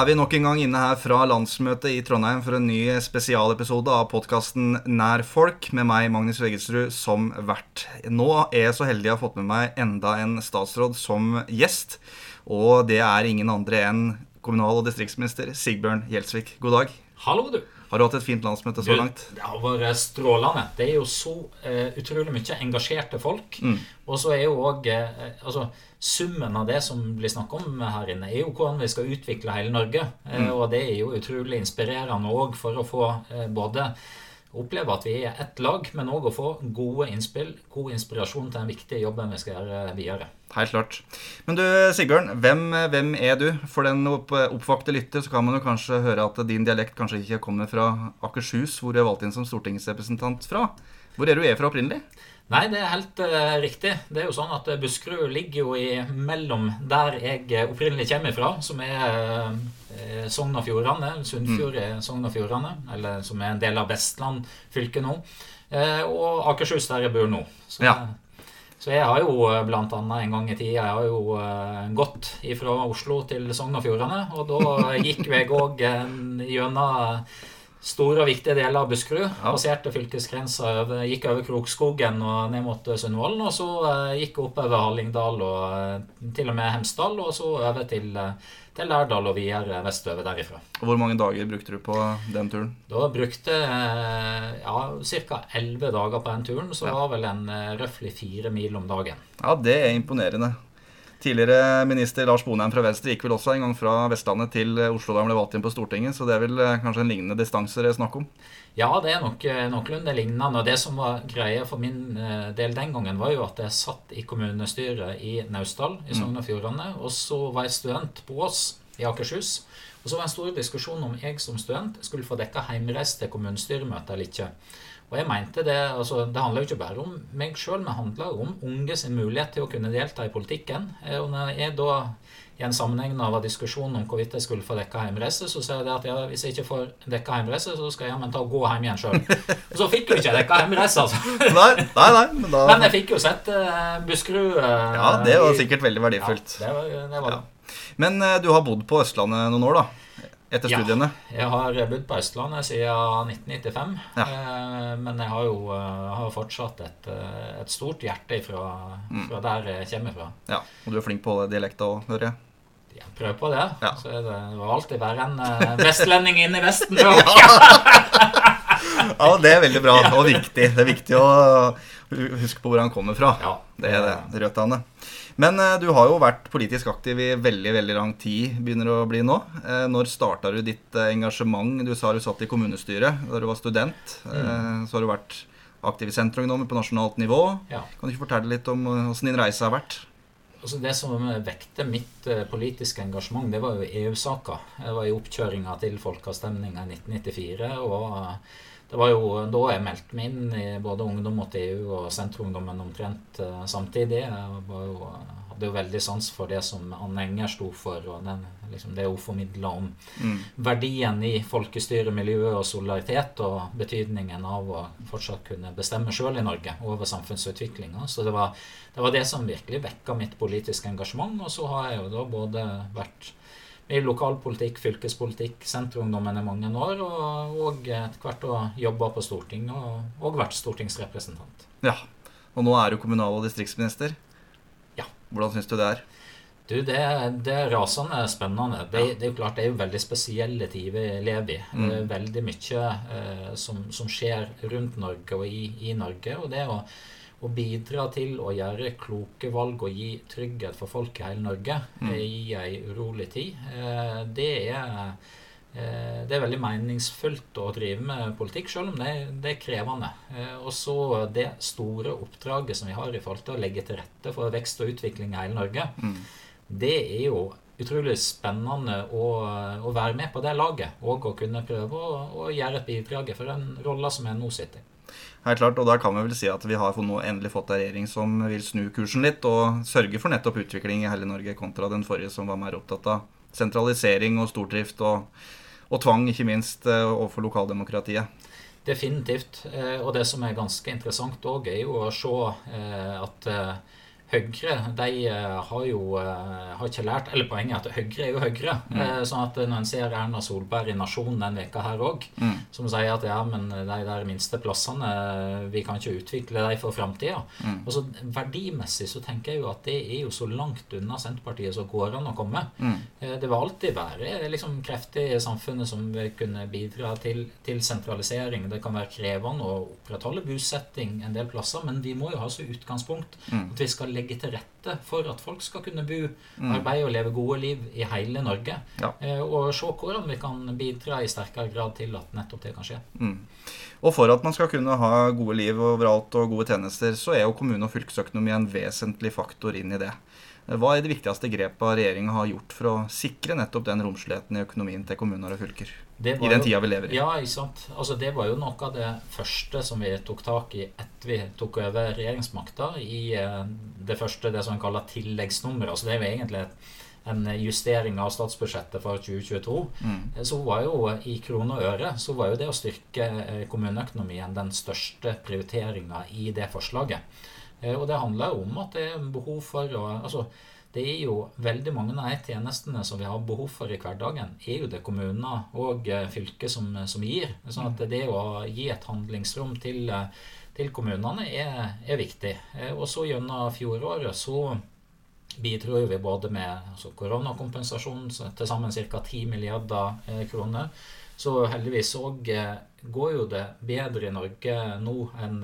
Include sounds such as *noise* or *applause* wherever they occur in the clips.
Er vi nok en gang inne her fra landsmøtet i Trondheim for en ny spesialepisode av podkasten Nær folk, med meg, Magnus Vegelsrud, som vert. Nå er jeg så heldig å ha fått med meg enda en statsråd som gjest. Og det er ingen andre enn kommunal- og distriktsminister Sigbjørn Gjelsvik. God dag. Hallo, du. Har du hatt et fint landsmøte så langt? Det har vært strålende. Det er jo så uh, utrolig mye engasjerte folk. Mm. Og så er jo òg uh, altså, Summen av det som blir snakket om her inne, er jo hvordan vi skal utvikle hele Norge. Uh, Mm. Og det er jo utrolig inspirerende òg for å få både oppleve at vi er ett lag, men òg å få gode innspill, god inspirasjon til den viktige jobben vi skal gjøre videre. Helt klart. Men du, Sigbjørn, hvem, hvem er du? For den oppvakte lytter så kan man jo kanskje høre at din dialekt kanskje ikke kommer fra Akershus, hvor du er valgt inn som stortingsrepresentant fra. Hvor er du er fra opprinnelig? Nei, det er helt uh, riktig. Det er jo sånn at Buskerud ligger jo i mellom der jeg opprinnelig kommer fra, som er uh, Sogn og Fjordane. Sunnfjord er Sogn og Fjordane, eller som er en del av Vestland fylke nå. Uh, og Akershus, der jeg bor nå. Så, Ja. Så jeg har jo bl.a. en gang i tida jeg har jo gått fra Oslo til Sogn og Fjordane. Og da gikk jeg òg gjennom store og viktig del av Buskerud. Ja. Passerte fylkesgrensa, gikk over Krokskogen og ned mot Sundvolden. Og så eh, gikk opp oppover Hallingdal og eh, til og med Hemsdal, og så over til, eh, til Lærdal og videre vestover derifra. Og hvor mange dager brukte du på den turen? Da brukte ja, ca. 11 dager på den turen, så det var vel en eh, røftlig fire mil om dagen. Ja, det er imponerende. Tidligere minister Lars Bonheim fra Venstre gikk vel også en gang fra Vestlandet til Oslo da han ble valgt inn på Stortinget, så det er vel eh, kanskje en lignende distanse det er snakk om? Ja, det er nok eh, noenlunde lignende. Og det som var greia for min eh, del den gangen, var jo at jeg satt i kommunestyret i Naustdal i Sogn og Fjordane, og så var jeg student på Ås i Akershus. Og så var det en stor diskusjon om jeg som student skulle få dekka heimreise til kommunestyremøte eller ikke. Og jeg mente Det altså, det handler jo ikke bare om meg sjøl, men handler om unge sin mulighet til å kunne delta i politikken. Eh, Og når jeg da i en sammenheng av diskusjon om hvorvidt jeg skulle få dekka hjemreise, så sa jeg at ja, hvis jeg ikke får dekka hjemreise, så skal jeg jammen ta og gå hjem igjen sjøl. Og så fikk jo ikke jeg dekka hjemreise, altså. *laughs* Nei, nei, nei men da Men jeg fikk jo sett uh, Buskerud. Uh, Ja, det var sikkert veldig verdifullt. Ja, det var, det var Ja. Men uh, du har bodd på Østlandet noen år, da? Etter Ja. studiene? Jeg har bodd på Østlandet siden 1995. Ja. eh, Men jeg har jo eh, har fortsatt et, eh, et stort hjerte fra, Mm. fra der jeg kommer fra. Ja. Og du er flink på dialekta òg, hører jeg. Jeg prøver på det. Ja. Så er det, det vil alltid bare en vestlending inne i Vesten. Ja, det er veldig bra og viktig. Det er viktig å huske på hvor han kommer fra. Ja. Det er det. Rødtane. Men eh, du har jo vært politisk aktiv i veldig veldig lang tid, begynner det å bli nå. Eh, Når starta du ditt eh, engasjement? Du sa du satt i kommunestyret da du var student. Mm. Så har du vært aktiv i Senterungdommen på nasjonalt nivå. Ja. Kan du ikke fortelle litt om åssen din reise har vært? Altså det som vekte mitt politiske engasjement, det var jo EU-saka. Jeg var i oppkjøringa til folkeavstemninga i 1994. og det var jo da jeg meldte meg inn i både Ungdom mot EU og Senterungdommen omtrent eh, samtidig. Jeg var jo, hadde jo veldig sans for det som Anne Enger sto for, og den, liksom det hun formidla om Mm. verdien i folkestyre, miljø og solidaritet, og betydningen av å fortsatt kunne bestemme sjøl i Norge over samfunnsutviklinga. Så det var, det var det som virkelig vekka mitt politiske engasjement. Og så har jeg jo da både vært i lokalpolitikk, fylkespolitikk, Senterungdommen i mange år, og, og etter hvert jobba på Stortinget og, og vært stortingsrepresentant. Ja. Og nå er du kommunal- og distriktsminister. Ja. Hvordan syns du det er? Du, det, det er rasende spennende. Det, det er jo klart det er jo veldig spesielle tider vi lever i. Det er veldig mye eh, som, som skjer rundt Norge og i, i Norge. Og det å, å bidra til å gjøre kloke valg og gi trygghet for folk i hele Norge mm. i ei urolig tid, eh, det er eh, det er veldig meningsfullt å drive med politikk, selv om det, det er krevende. Eh, Og så det store oppdraget som vi har i forhold til å legge til rette for vekst og utvikling i hele Norge det er jo utrolig spennende å, å være med på det laget. Og å kunne prøve å, å gjøre et bidrag for den rolla som jeg nå sitter i. Helt klart, og da kan vi vel si at vi har nå endelig fått en regjering som vil snu kursen litt og sørge for nettopp utvikling i hele Norge, kontra den forrige som var mer opptatt av sentralisering og stordrift og, og tvang, ikke minst, eh, overfor lokaldemokratiet. Definitivt. Eh, Og det som er ganske interessant òg, er jo å se eh, at Høyre de eh, har jo eh, har ikke lært Eller poenget er at Høyre er jo Høyre. Mm. Eh, sånn at når en ser Erna Solberg i Nasjonen den veka her òg, mm. som sier at ja, men de der minste plassene Vi kan ikke utvikle dem for framtida. Mm. Verdimessig så tenker jeg jo at det er jo så langt unna Senterpartiet som går an å komme. Mm. Det vil alltid være liksom, krefter i samfunnet som vil kunne bidra til, til sentralisering. Det kan være krevende å opprettholde bosetting en del plasser, men vi må jo ha så utgangspunkt mm. at vi skal legge til rette for at folk skal kunne bo, mm. arbeide og leve gode liv i hele Norge. Ja. Eh, og se hvordan vi kan bidra i sterkere grad til at nettopp det kan skje. Mm. Og for at man skal kunne ha gode liv overalt og gode tjenester, så er jo kommune- og fylkesøkonomi en vesentlig faktor inn i det. Hva er de viktigste grepene regjeringa har gjort for å sikre nettopp den romsligheten i økonomien til kommuner og fylker? I den tida vi lever i. Ja, ikke sant. Altså, det var jo noe av det første som vi tok tak i etter vi tok over regjeringsmakta. I eh, det første, det som en kaller tilleggsnummeret. Altså, det er jo egentlig en justering av statsbudsjettet for 2022. Mm. Så var jo i kroner og øre så var jo det å styrke eh, kommuneøkonomien den største prioriteringa i det forslaget. Eh, og det handler jo om at det er behov for å altså, det er jo veldig mange av de tjenestene som vi har behov for i hverdagen, er jo det kommuner og fylket fylker som, som, gir. Sånn at det å gi et handlingsrom til, eh, til kommunene er, er, viktig. Og så gjennom fjoråret så bidro vi både med altså koronakompensasjon til sammen ca. 10 milliarder kroner. Så heldigvis òg går jo det bedre i Norge nå enn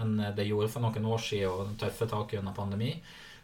enn det gjorde for noen år siden og tøffe tak under pandemi.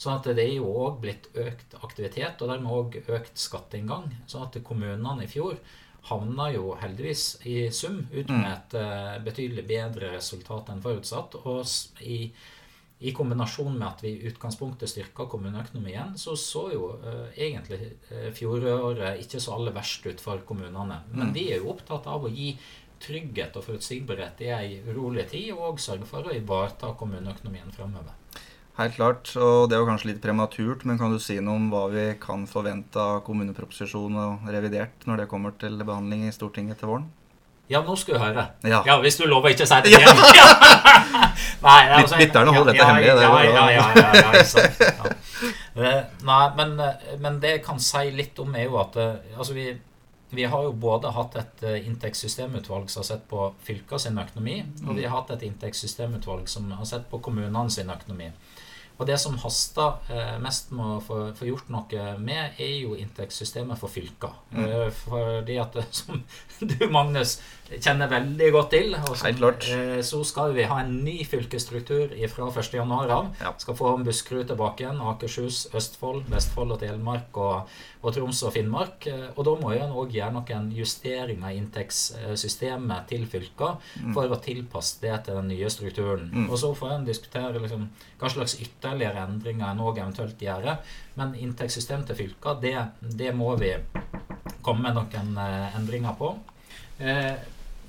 Sånn at det er jo òg blitt økt aktivitet, og dermed òg økt skatteinngang. Sånn at kommunene i fjor havna jo heldigvis i sum ut med mm. et uh, betydelig bedre resultat enn forutsatt. Og i, i, kombinasjon med at vi i utgangspunktet styrka kommuneøkonomien, så så jo uh, egentlig uh, fjoråret ikke så aller verst ut for kommunene. Men vi er jo opptatt av å gi trygghet og forutsigbarhet i ei urolig tid, og sørge for å ivareta kommuneøkonomien framover. Helt klart, og det er jo kanskje litt prematurt, men kan du si noe om hva vi kan forvente av kommuneproposisjonen og revidert når det kommer til behandling i Stortinget til våren? Ja, nå skal du høre. Ja. ja hvis du lover ikke å si det *laughs* igjen. Ja. *laughs* Nei, altså, Lytterne holder dette hemmelig. Det ja, ja, ja, ja, ja, ja. Nei, men, men, det jeg kan si litt om, er jo at eh, altså, vi vi har jo både hatt et inntektssystemutvalg som har sett på fylka sin økonomi, og vi har hatt et inntektssystemutvalg som har sett på kommunene sin økonomi. Og det som haster eh, mest med å få, få, gjort noe med, er jo inntektssystemet for fylka. Mm. Eh, fordi at, *laughs* som du, Magnus, kjenner veldig godt til, som, eh, så skal vi ha en ny fylkesstruktur fra 1.1. av. Ja. Skal få Buskerud tilbake igjen, Akershus, Østfold, Vestfold og Telemark og, og Troms og Finnmark. Eh, og da må en òg gjøre noen justeringer i inntektssystemet til fylka mm. for å tilpasse det til den nye strukturen. Mm. Og så får en diskutere liksom, hva slags ytterligere endringer enn òg eventuelt gjøre. Men inntektssystemet til fylka, det, det, må vi komme med noen uh, endringer på. Uh,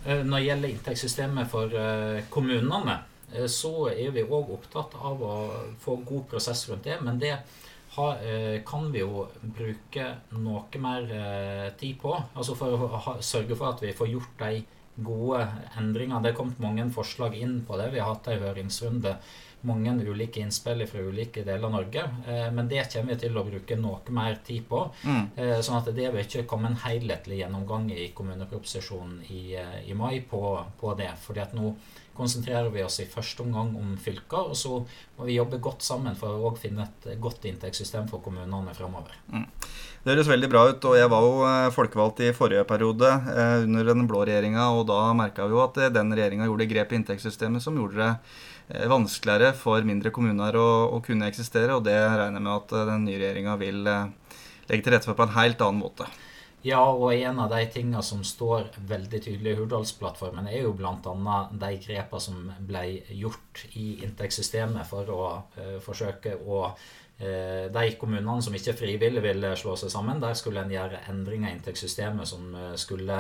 når det gjelder inntektssystemet for uh, kommunene, så er vi òg opptatt av å få god prosess rundt det. Men det kan vi jo bruke noe mer tid på. Altså for å sørge for at vi får gjort de gode endringene. Det er kommet mange forslag inn på det. Vi har hatt en høringsrunde mange ulike innspill fra ulike deler av Norge. Eh, men det kommer vi til å bruke noe mer tid på. Mm. Eh, sånn at det vil ikke komme en helhetlig gjennomgang i kommuneproposisjonen i, eh, i mai på, på, det. fordi at nå konsentrerer vi oss i første omgang om fylker, og så må vi jobbe godt sammen for å finne et godt inntektssystem for kommunene framover. Mm. Det høres veldig bra ut. og Jeg var jo folkevalgt i forrige periode under den blå regjeringa, og da merka vi jo at den regjeringa gjorde grep i inntektssystemet som gjorde det Eh, vanskeligere for mindre kommuner å, å, kunne eksistere. Og det regner jeg med at eh, den nye regjeringa vil eh, legge til rette for på en helt annen måte. Ja, og en av de tingene som står veldig tydelig i Hurdalsplattformen, er jo bl.a. de grepene som ble gjort i inntektssystemet for å uh, forsøke å uh, De kommunene som ikke frivillig ville slå seg sammen, der skulle en gjøre endringer i inntektssystemet som uh, skulle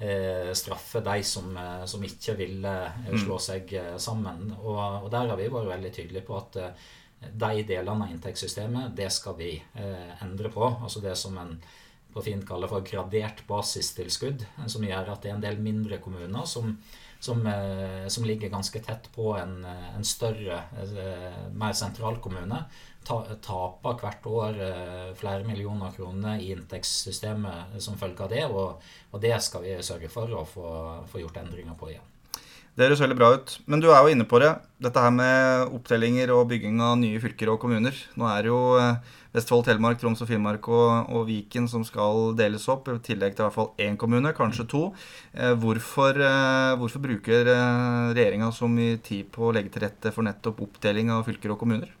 eh, straffe de som, eh, som, ikke ville eh, slå mm. seg eh, sammen. Og, og, der har vi vært veldig tydelige på at de delene av inntektssystemet, det skal vi eh, endre på. Altså det som en på fint kaller for gradert basistilskudd, som gjør at det er en del mindre kommuner som som, eh, som ligger ganske tett på en, en større, mer sentral kommune, taper hvert år flere millioner kroner i inntektssystemet som følge av det. Og, og det skal vi sørge for å få, få gjort endringer på igjen. Det høres veldig bra ut. Men du er jo inne på det. Dette her med opptellinger og bygging av nye fylker og kommuner. Nå er det jo eh, Vestfold, Telemark, Troms og Finnmark og, og, Viken som skal deles opp. I tillegg til i hvert fall én kommune, kanskje to. Eh, hvorfor, eh, hvorfor bruker regjeringa så mye tid på å legge til rette for nettopp oppdeling av fylker og kommuner?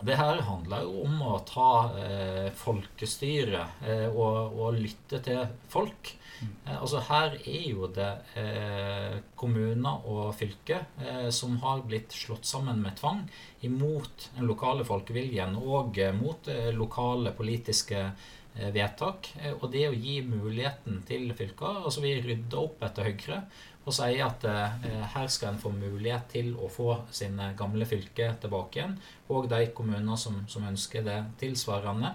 Det her handler jo om å ta eh, folkestyre eh, og, og, lytte til folk. Eh, altså Her er jo det eh, kommuner og fylker eh, som har blitt slått sammen med tvang imot den lokale folkeviljen og eh, mot lokale politiske vedtak. Og det å gi muligheten til fylker altså Vi rydder opp etter Høyre og sier at eh, her skal en få mulighet til å få sine gamle fylker tilbake igjen, og de kommuner som, som ønsker det tilsvarende.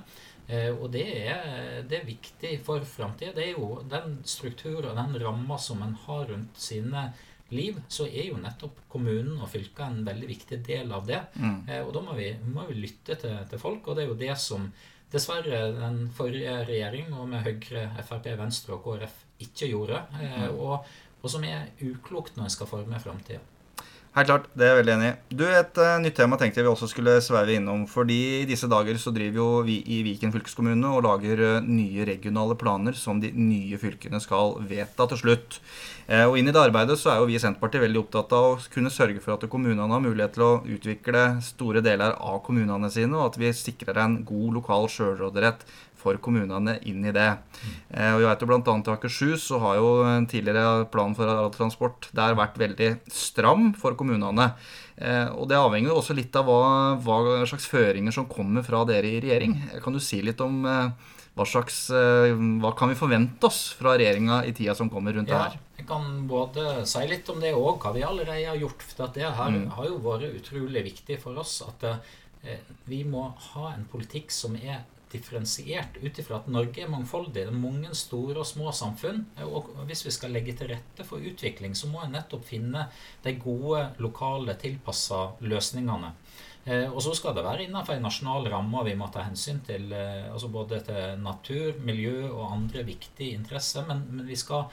Eh, og det er, det er viktig for framtida. Det er jo den strukturen og den ramma som en har rundt sine liv, så er jo nettopp kommunen og fylka en veldig viktig del av det. Mm. Eh, og da må vi, må vi lytte til, til, folk, og det er jo det som dessverre den forrige regjering, og med Høyre, Frp, Venstre og KrF, ikke gjorde. Eh, mm. og og som er uklokt når en skal forme framtida. Helt klart, det er jeg veldig enig i. Du, Et uh, nytt tema tenkte jeg vi også skulle sveive innom. fordi I disse dager så driver jo vi i Viken fylkeskommune og lager uh, nye regionale planer som de nye fylkene skal vedta til slutt. Uh, og inn i det arbeidet så er jo vi i Senterpartiet veldig opptatt av å kunne sørge for at kommunene har mulighet til å utvikle store deler av kommunene sine, og at vi sikrer en god lokal sjølråderett for kommunene inn i det. Eh, og jeg vet jo blant annet I Akershus så har jo en tidligere plan for transport der vært veldig stram for kommunene. Eh, og Det avhenger jo også litt av hva, hva, slags føringer som kommer fra dere i regjering. Kan du si litt om eh, hva, slags, hva kan vi forvente oss fra regjeringa i tida som kommer rundt ja, det her? Jeg kan både si litt om det og hva vi allerede har gjort. For det her mm. har jo vært utrolig viktig for oss at vi må ha en politikk som er differensiert ut ifra at Norge er mangfoldig. Det er mange store og små samfunn. Og hvis vi skal legge til rette for utvikling, så må en nettopp finne de gode, lokale, tilpassa løsningene. Eh, og så skal det være innenfor en nasjonal ramme, vi må ta hensyn til eh, altså både til natur, miljø og andre viktige interesser. Men, men vi skal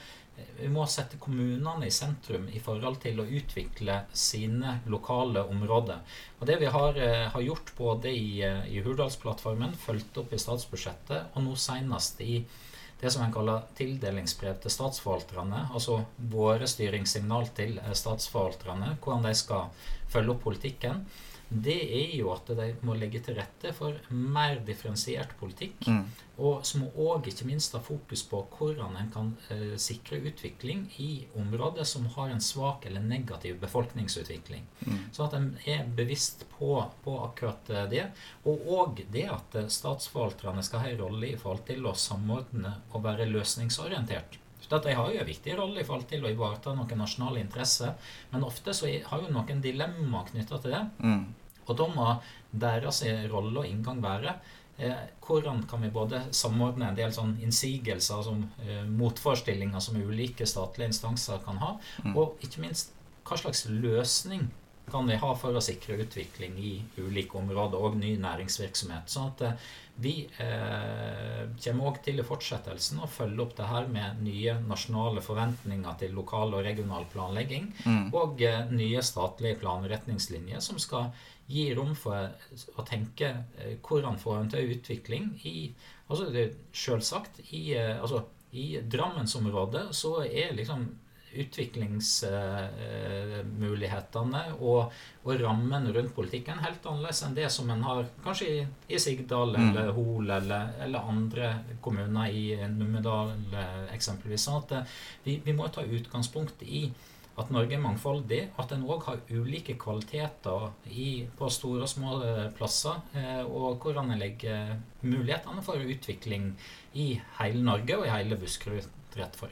vi må sette kommunene i sentrum i forhold til å utvikle sine lokale områder. Og Det vi har, eh, har gjort både i, eh, i Hurdalsplattformen, fulgt opp i statsbudsjettet, og nå senest i det som en kaller tildelingsbrev til statsforvalterne, altså våre styringssignal til eh, statsforvalterne, hvordan de skal følge opp politikken det er jo at de må legge til rette for mer differensiert politikk. Mm. Og som òg ikke minst ha fokus på hvordan en kan eh, sikre utvikling i områder som har en svak eller negativ befolkningsutvikling. Mm. Så at en er bevisst på, på akkurat eh, det. Og òg det at eh, statsforvalterne skal ha en rolle i forhold til å samordne og være løsningsorientert. De har jo en viktig rolle i forhold til å ivareta noen nasjonale interesser, men ofte så har jo noen dilemmaer knytta til det. Mm. Og da må deres rolle og inngang være eh, hvordan kan vi både samordne en del sånn innsigelser, som eh, motforestillinger som ulike statlige instanser kan ha, mm. og ikke minst hva slags løsning kan vi ha for å sikre utvikling i ulike områder og ny næringsvirksomhet. Sånn at eh, vi eh, kommer òg til i fortsettelsen å følge opp det her med nye nasjonale forventninger til lokal og regional planlegging, mm. og eh, nye statlige planretningslinjer som skal gi rom for å tenke eh, hvordan får en til utvikling i altså Selvsagt, i, eh, altså, i Drammensområdet så er liksom utviklingsmulighetene uh, og, og, rammen rundt politikken helt annerledes enn det som en har kanskje i, i Sigdal mm. eller Hol eller, eller, andre kommuner i Numedal eksempelvis. sånn at vi, vi må ta utgangspunkt i at Norge er mangfoldig, at en òg har ulike kvaliteter i, på store og små eh, plasser, eh, og hvordan en legger mulighetene for utvikling i hele Norge og i hele Buskerud rett for.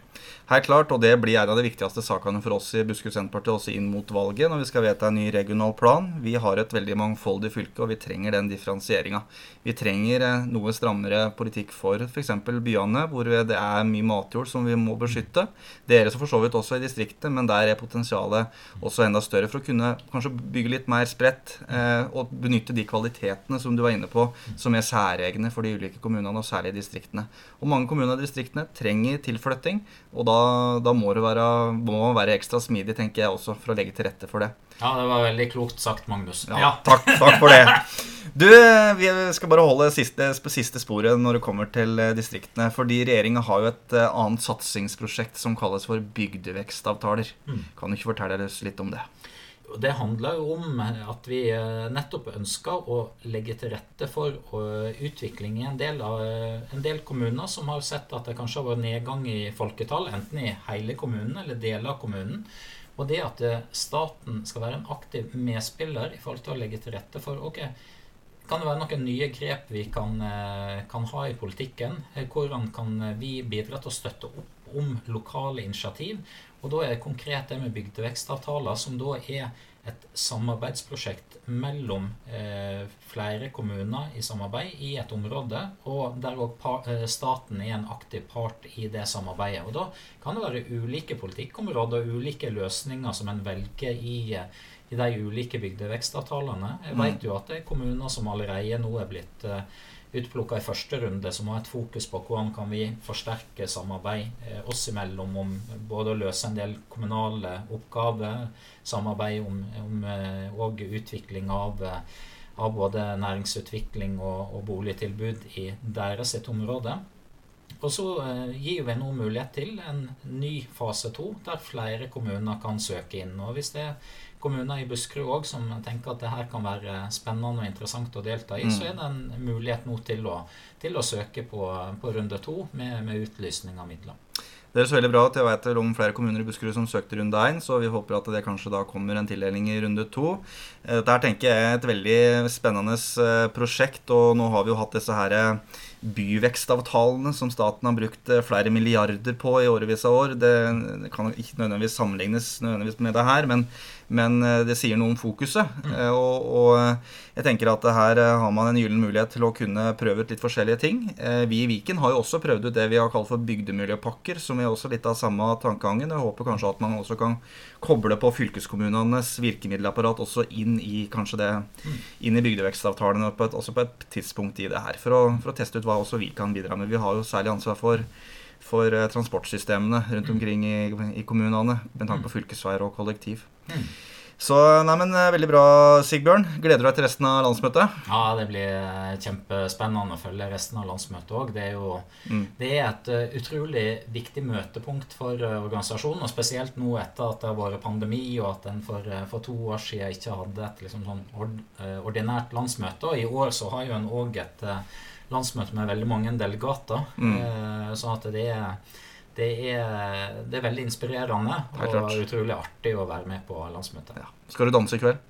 Helt klart, og det blir en av de viktigste sakene for oss i Buskerud Senterparti også inn mot valget, når vi skal vedta en ny regional plan. Vi har et veldig mangfoldig fylke, og vi trenger den differensieringa. Vi trenger eh, noe strammere politikk for f.eks. byene, hvor det er mye matjord som vi må beskytte. Det gjelder for så vidt også i distriktet, men der er potensialet også enda større for å kunne kanskje bygge litt mer spredt eh, og benytte de kvalitetene som du var inne på, som er særegne for de ulike kommunene, og særlig distriktene. Og mange kommuner i distriktene trenger tilflytting. og da da, må, være, må man være ekstra smidig, tenker jeg også, for å legge til rette for det. Ja, det var veldig klokt sagt, Magnus. Ja, ja. Takk, takk, for det. Du, vi skal bare holde siste, siste sporet når det kommer til eh, distriktene. Fordi regjeringa har jo et eh, annet satsingsprosjekt som kalles for bygdevekstavtaler. Mm. Kan du ikke fortelle oss litt om det? Det handler jo om at vi eh, nettopp ønsker å legge til rette for utvikling i en del, av, en del kommuner som har sett at det kanskje har vært nedgang i folketall, enten i hele kommunen eller deler av kommunen. Og det at eh, staten skal være en aktiv medspiller i forhold til å legge til rette for ok, kan det være noen nye grep vi kan, eh, kan ha i politikken? Hvordan kan vi bidra til å støtte opp om lokale initiativ? Og da er det konkret det med bygdevekstavtaler, som da er et samarbeidsprosjekt mellom eh, flere kommuner i samarbeid i et område, og der òg eh, staten er en aktiv part i det samarbeidet. Og Da kan det være ulike politikkområder og ulike løsninger som en velger i, i de ulike bygdevekstavtalene. Jeg vet jo at det er kommuner som allerede nå er blitt eh, utplukka i første runde, som har et fokus på hvordan kan vi forsterke samarbeid eh, oss imellom om både å løse en del kommunale oppgaver, samarbeid om, om eh, og utvikling av, av, både næringsutvikling og, og boligtilbud i deres sitt område. Og så gir vi nå mulighet til en ny fase to, der flere kommuner kan søke inn. Og hvis det er kommuner i Buskerud òg som tenker at det her kan være spennende og interessant å delta i, mm. så er det en mulighet nå til å, til å søke på, på, runde to med, med utlysning av midler. Det høres veldig bra ut. Jeg vet om flere kommuner i Buskerud som søkte runde én, så vi håper at det kanskje da kommer en tildeling i runde to. Eh, dette her tenker jeg er et veldig spennende eh, prosjekt, og nå har vi jo hatt disse her byvekstavtalene som staten har brukt eh, flere milliarder på i årevis av år. Det kan ikke nødvendigvis sammenlignes nødvendigvis med det her, men men eh, det sier noe om fokuset. Mm. Eh, og, og, jeg tenker at her har man en gyllen mulighet til å kunne prøve ut litt forskjellige ting. Vi i Viken har jo også prøvd ut det vi har kalt for bygdemiljøpakker, som er også litt av samme tankegangen. Jeg håper kanskje at man også kan koble på fylkeskommunenes virkemiddelapparat også inn i kanskje det, mm. inn i bygdevekstavtalene på et, også på et tidspunkt i det her. For å, for å teste ut hva også vi kan bidra med. Vi har jo særlig ansvar for for transportsystemene rundt mm. omkring i, i kommunene med tanke på fylkesveier og kollektiv. Mm. Så nei, men eh, Veldig bra, Sigbjørn. Gleder du deg til resten av landsmøtet? Ja, det blir eh, kjempespennende å følge resten av landsmøtet òg. Det, mm. det, er et uh, utrolig viktig møtepunkt for organisasjonen. Og spesielt nå etter at det har vært pandemi, og at en for, for to år siden ikke hadde et liksom, sånn ordinært landsmøte. Og i år så har jo en òg et landsmøte med veldig mange delegater. Mm. sånn at det er det er, det er, veldig inspirerende og utrolig artig å være med på landsmøtet. Ja. Skal du danse i kveld?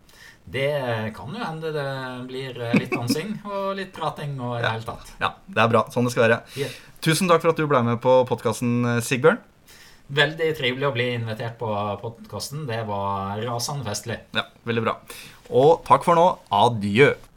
Det kan jo hende det blir litt dansing og litt prating og i det hele tatt. Ja, det er bra. Sånn det skal være. Yeah. Tusen takk for at du ble med på podkasten, Sigbjørn. Veldig trivelig å bli invitert på podkasten. Det var rasende festlig. Ja, veldig bra. Og takk for nå. Adjø.